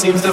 seems to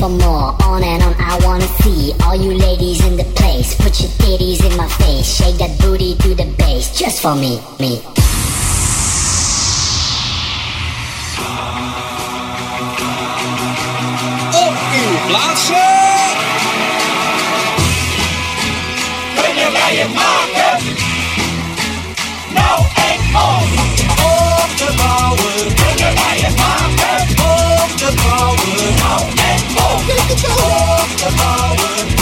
for more. On and on, I wanna see all you ladies in the place. Put your titties in my face, shake that booty to the bass, just for me, me. Op uw plaatsen! Kunnen wij je maken? Nou en om! Op de bouwen! Kunnen wij je maken? Op de bouwen! Nou Get your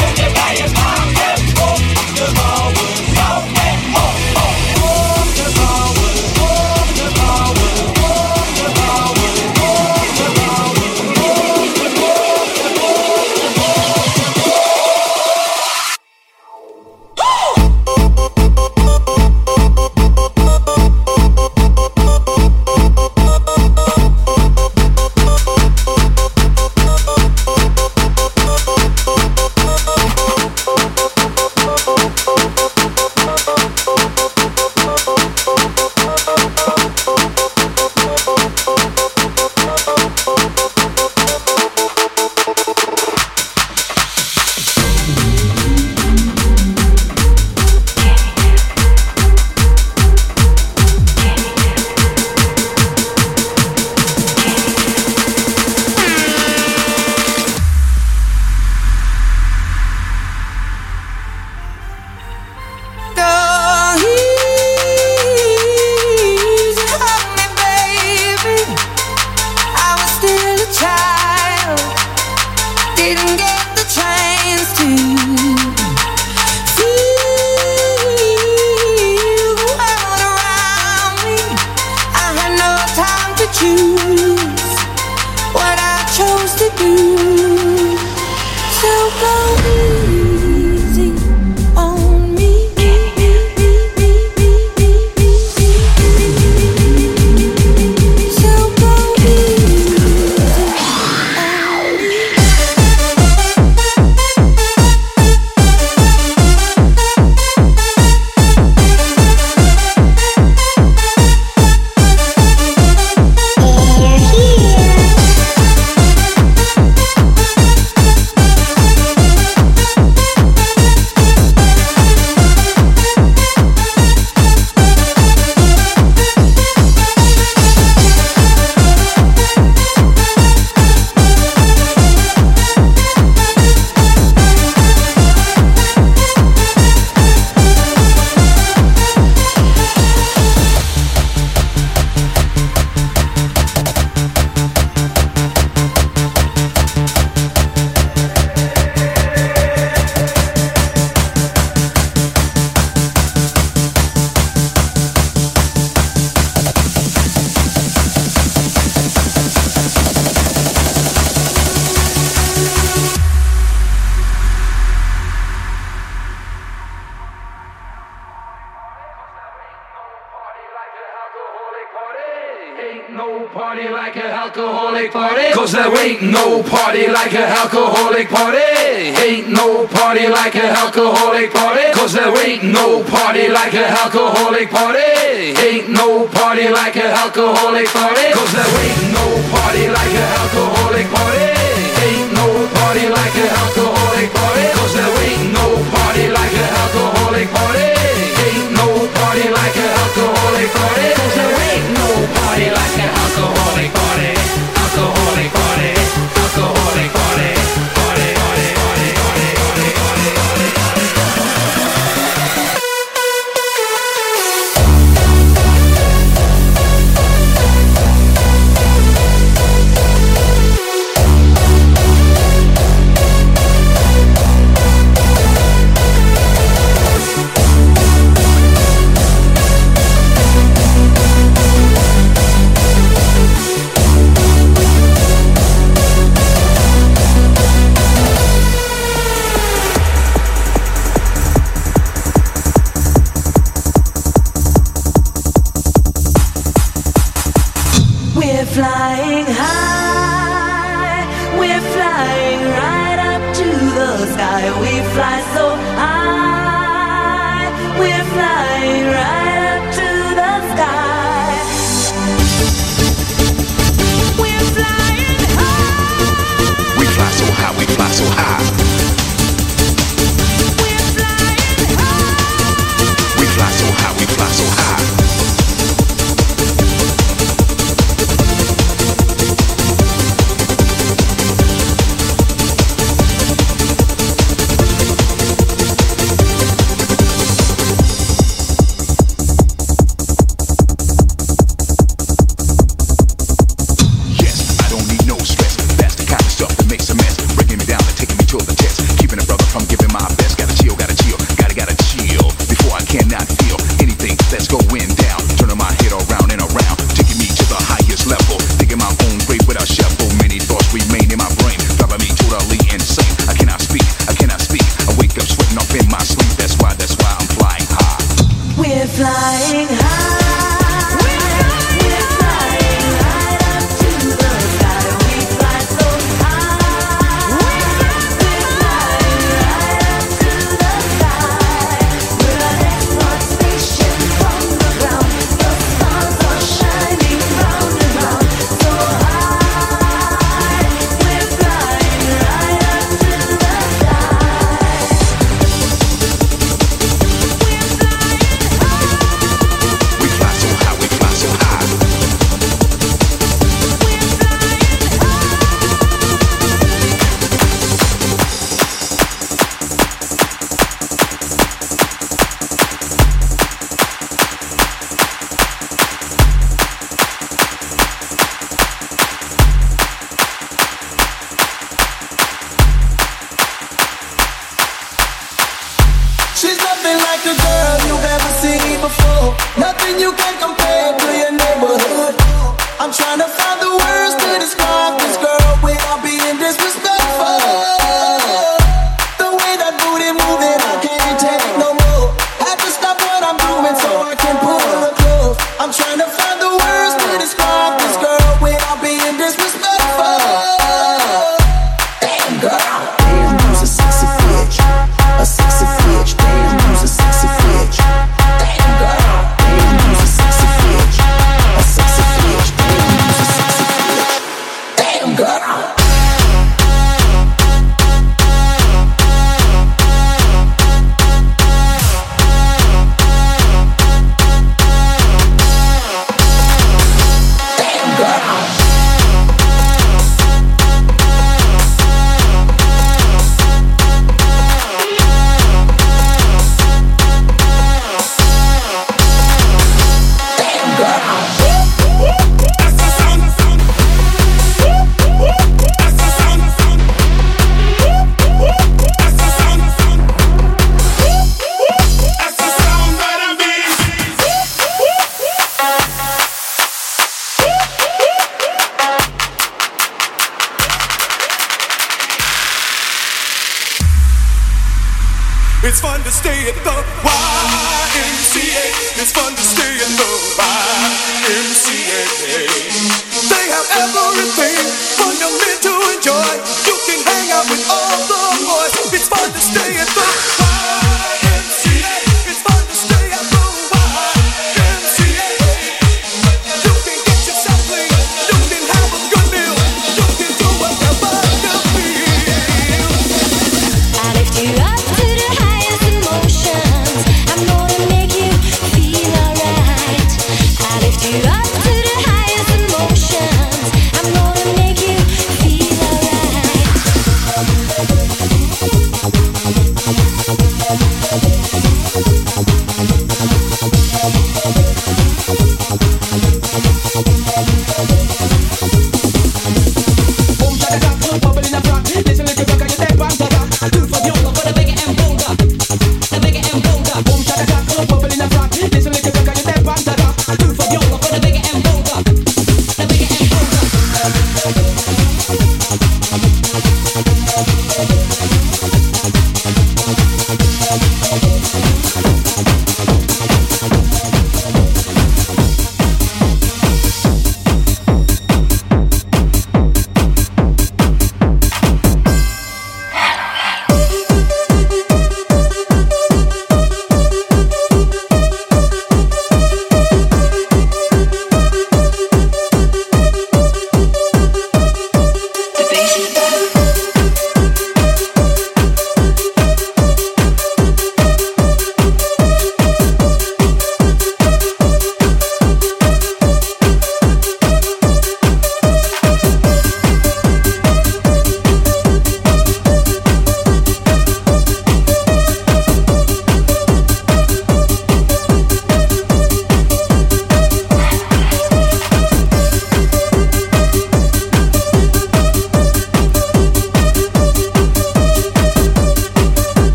alcoholic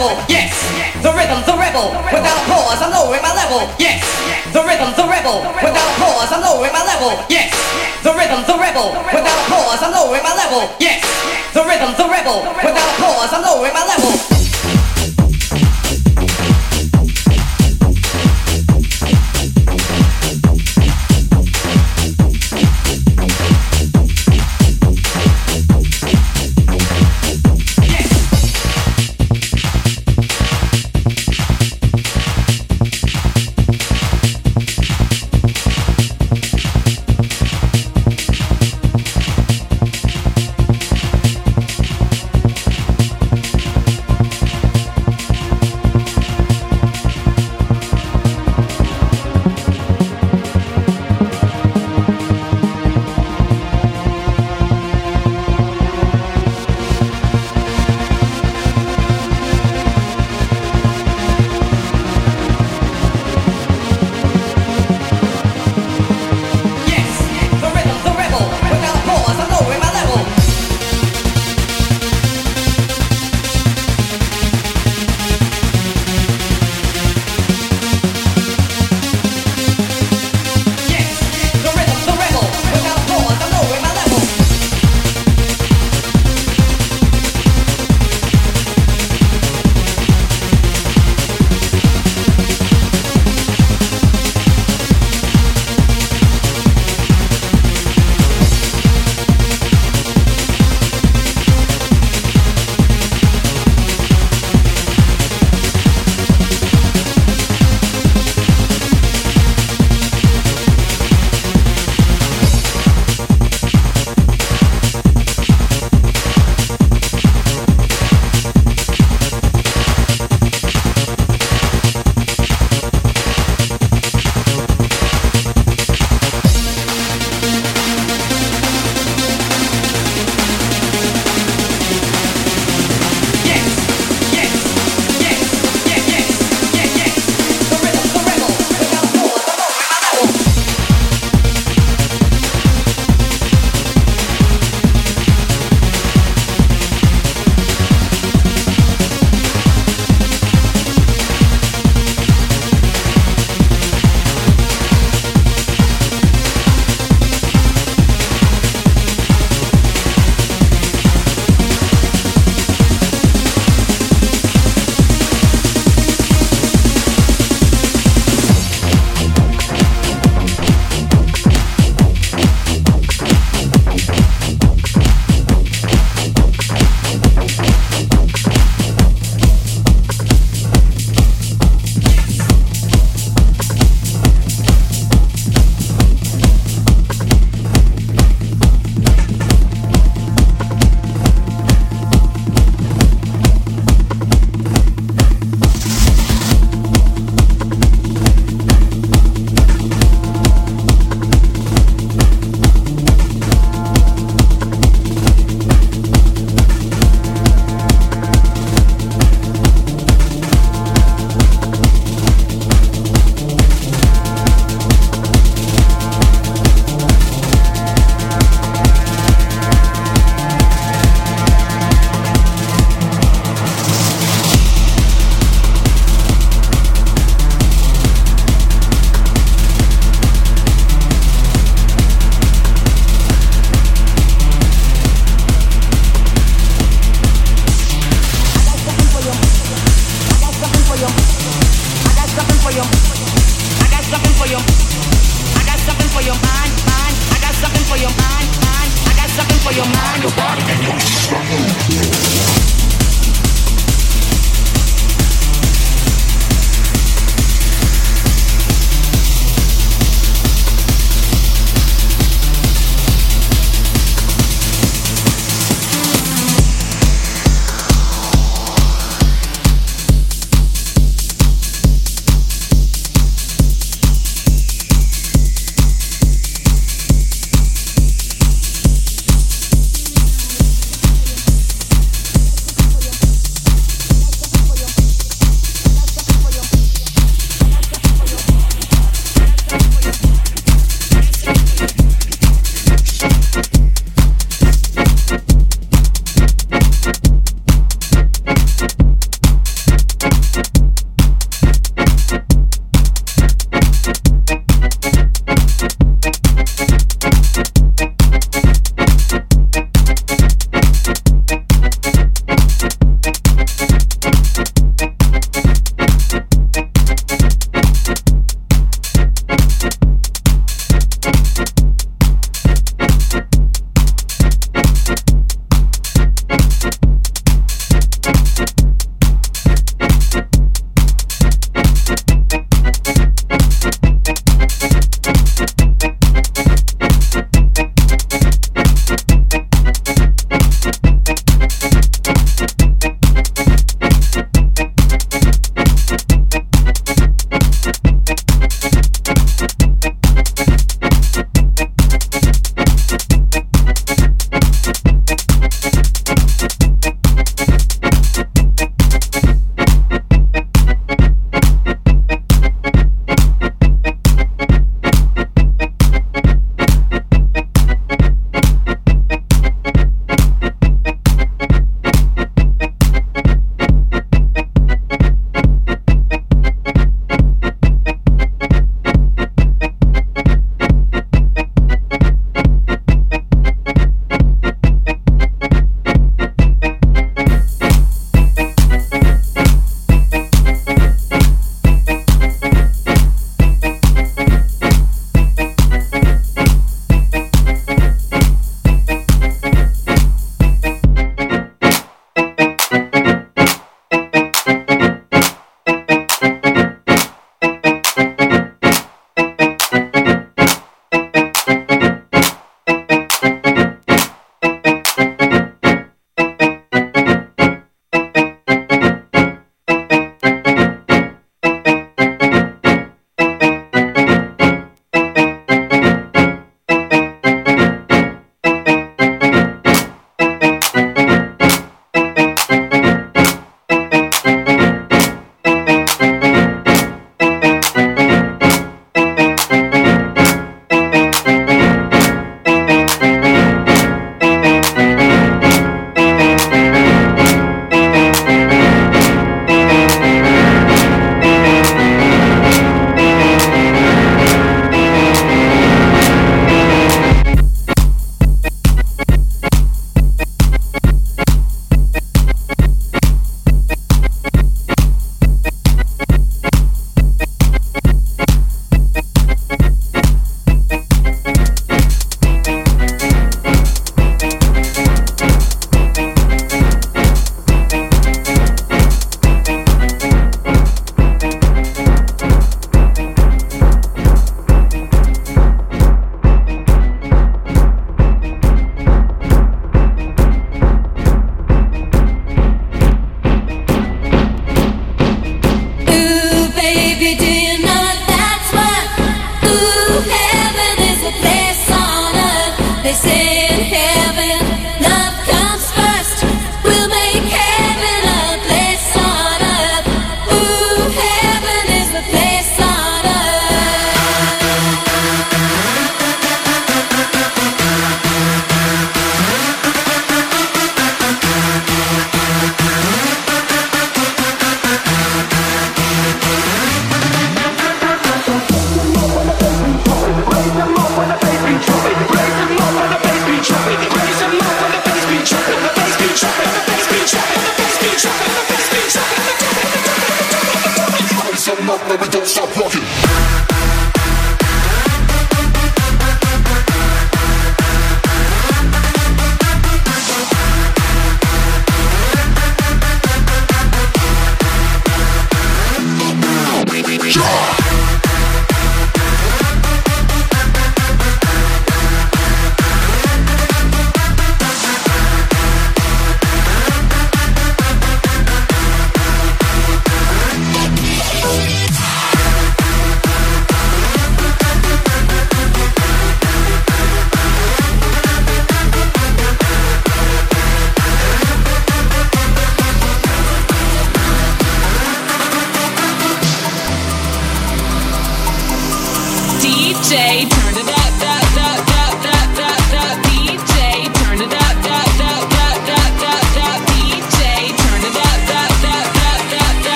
level. Yes, the rhythm's a rebel. Without pause, I'm lowering my level. Yes, the rhythm's a rebel. Without pause, I'm lowering my level. Yes, the rhythm's a rebel. Without pause, I'm lowering my level. Yes, the rhythm's a rebel. Without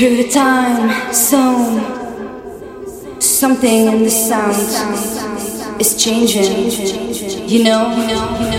Through the time zone, something in the sound is changing. You know. You know.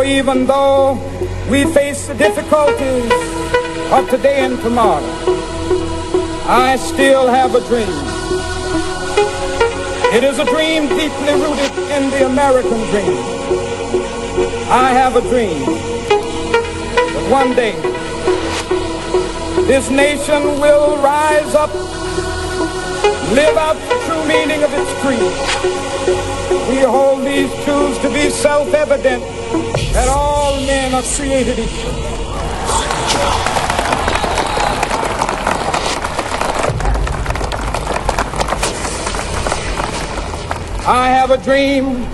Even though we face the difficulties of today and tomorrow, I still have a dream. It is a dream deeply rooted in the American dream. I have a dream that one day this nation will rise up, live out the true meaning of its creed. We hold these truths to be self-evident that all men are created equal. I have a dream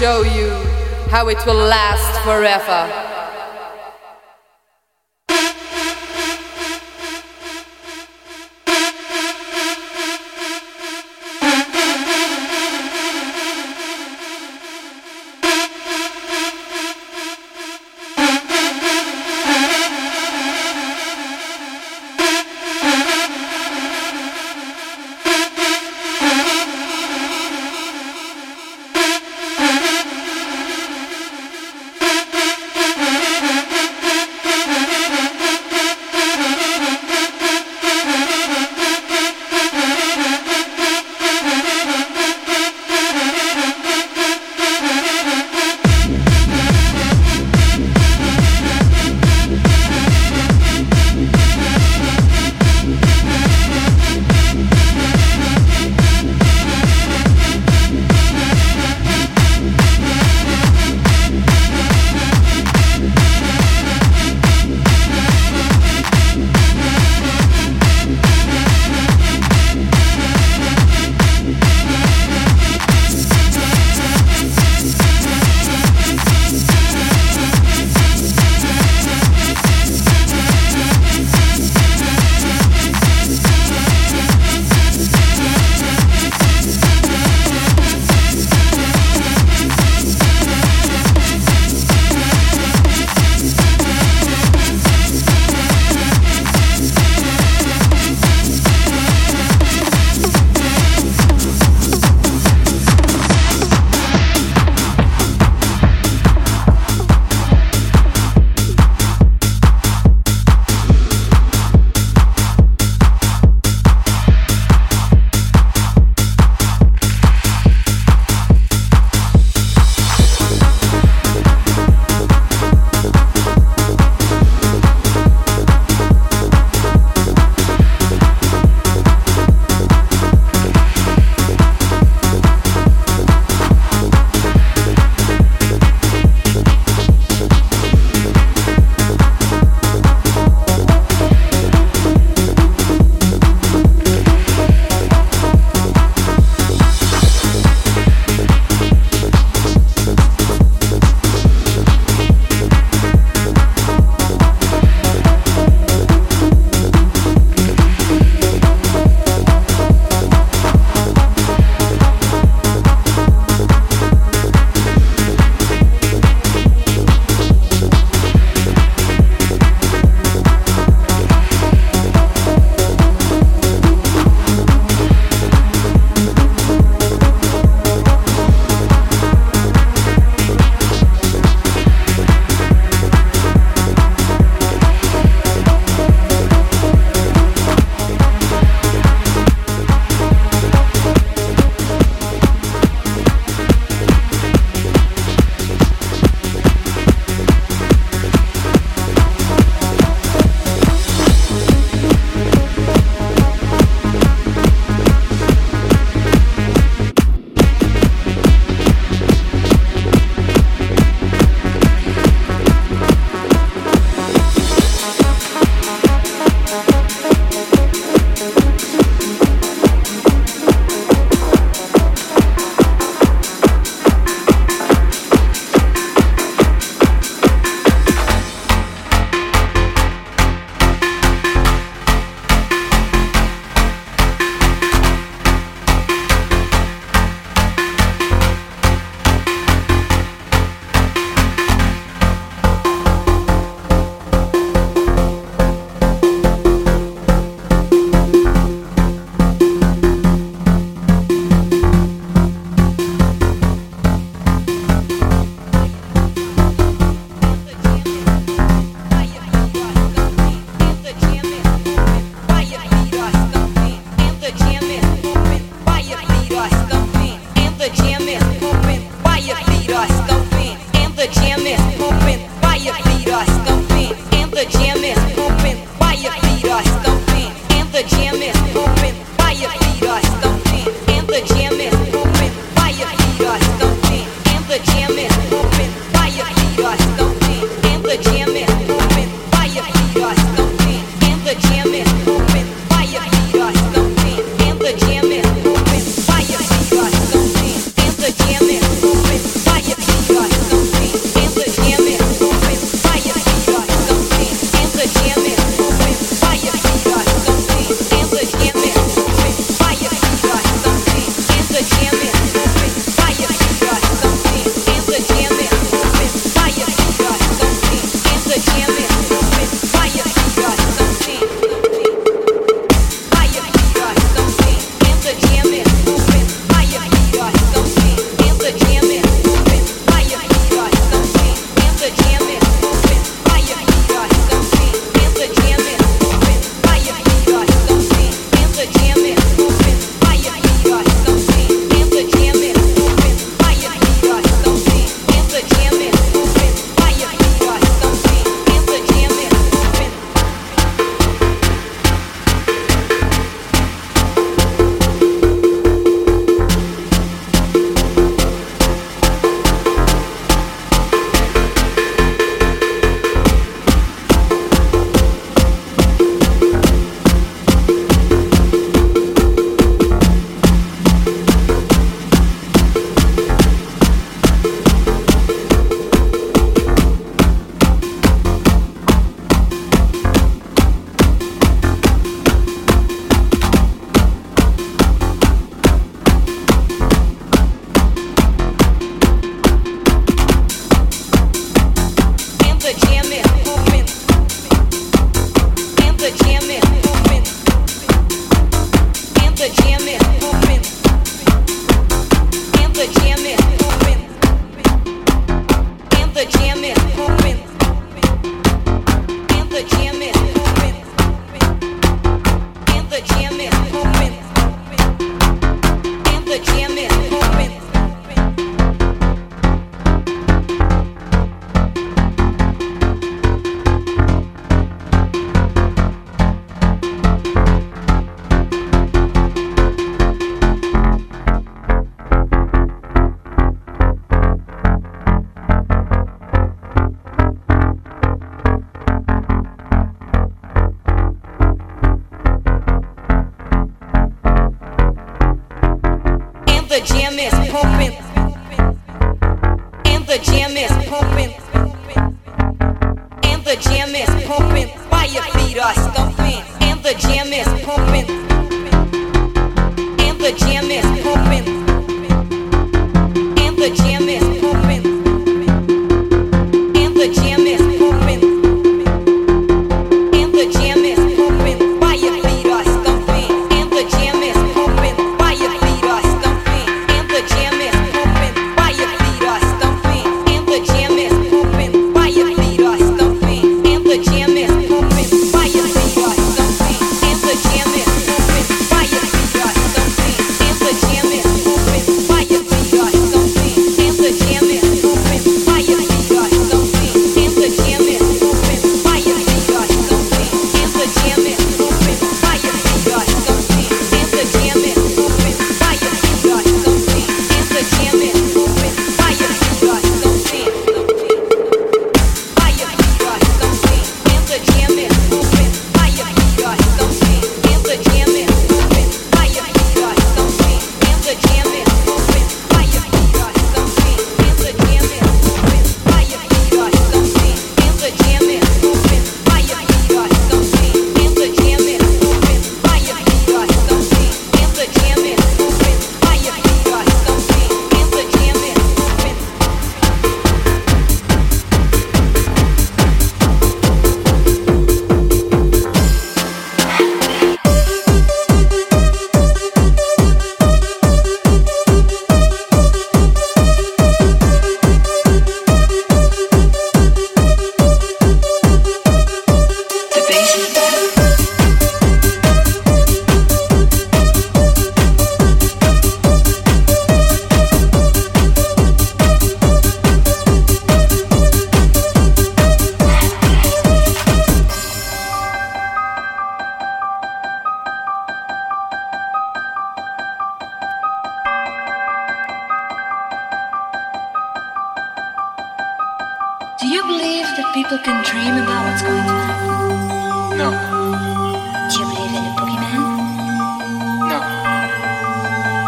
show you how it will last forever.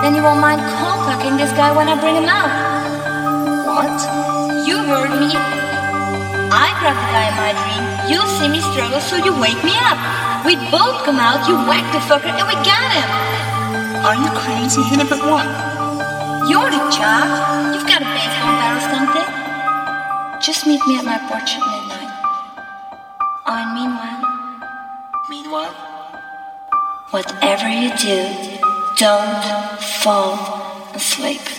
Then you won't mind cock-blocking this guy when I bring him out. What? You heard me. I grab the guy in my dream. You see me struggle, so you wake me up. We both come out, you whack the fucker, and we got him. Are you crazy, Hina, but what? You're the job. You've got a baseball bat or something. Just meet me at my porch at midnight. Oh, and meanwhile... Meanwhile? Whatever you do, don't fall asleep.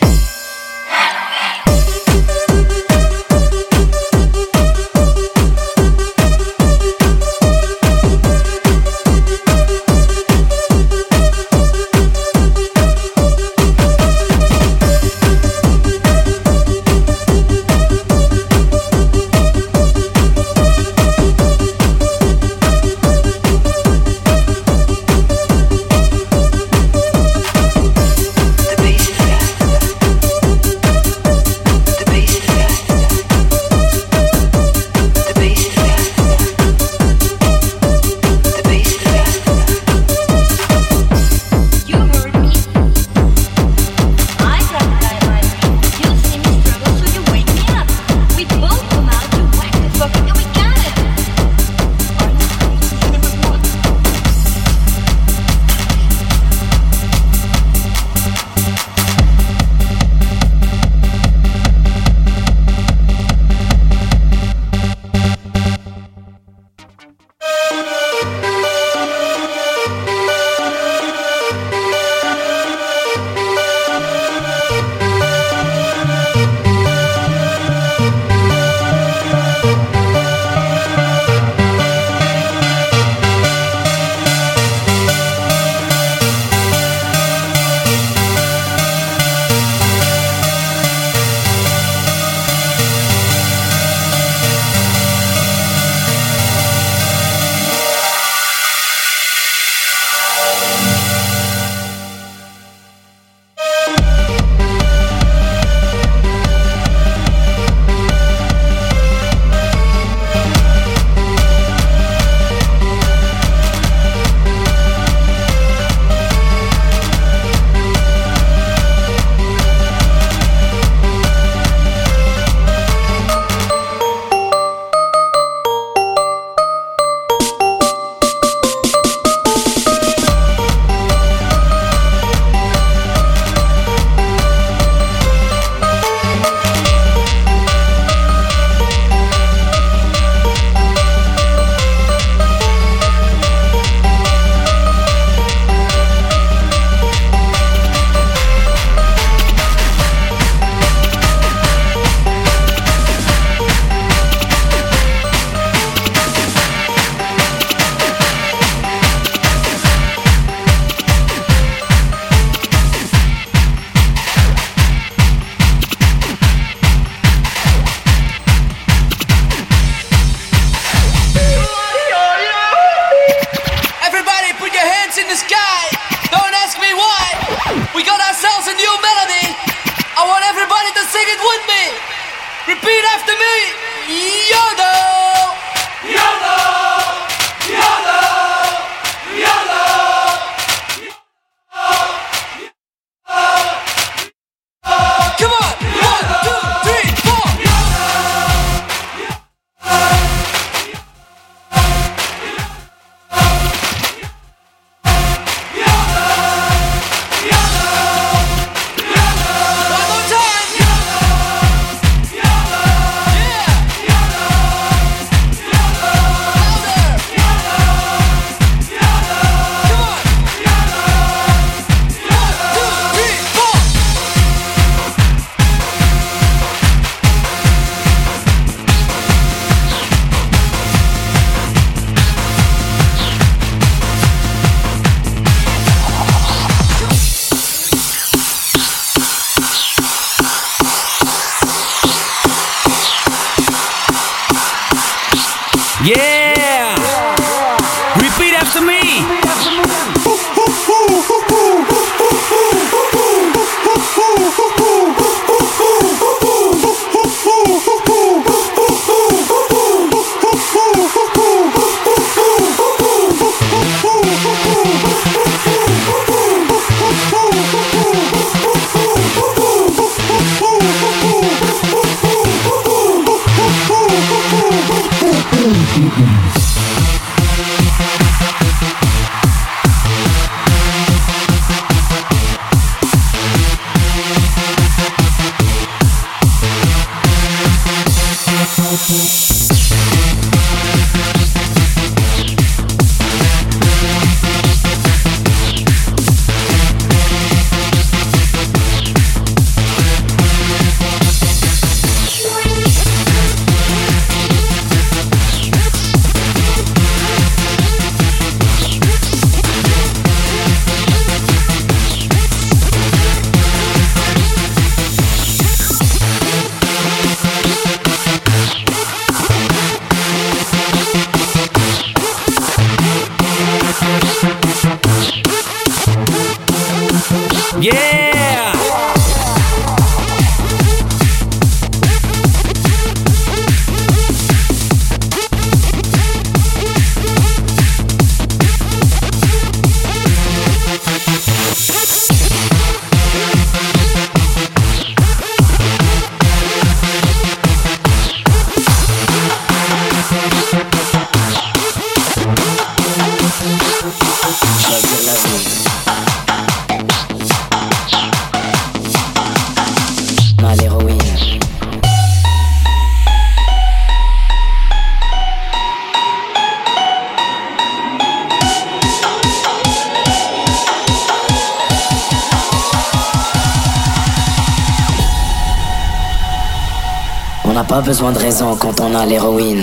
besoin de raison quand on a l'héroïne.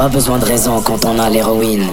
Pas besoin de raison quand on a l'héroïne.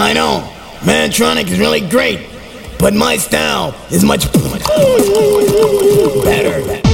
I know, Mantronic is really great, but my style is much better.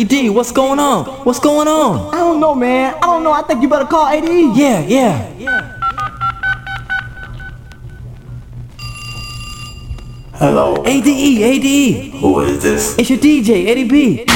Ricky D, what's going on? What's going on? I don't know, man. I don't know. I think you better call ADE. Yeah, yeah. Hello. ADE, ADE. Who is this? It's your DJ, Eddie B.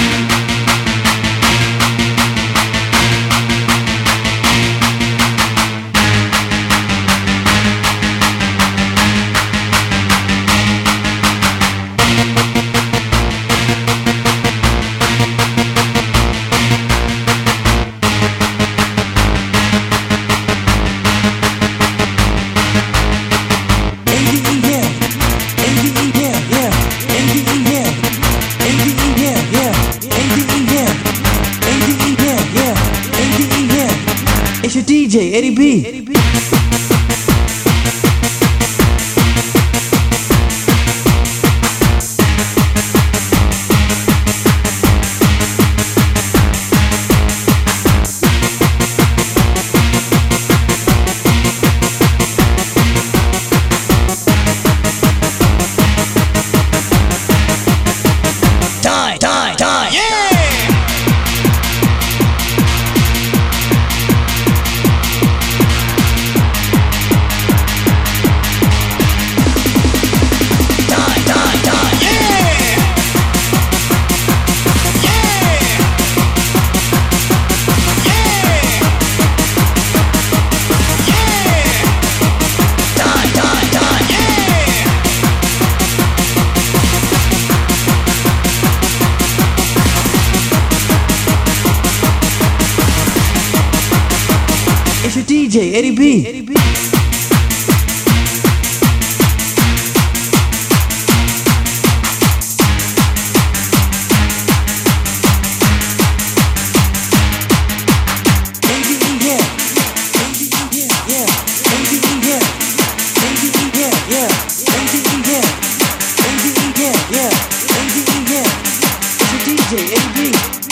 AB.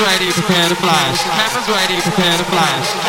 Ready, prepare to flash. Cameras ready, prepare to flash.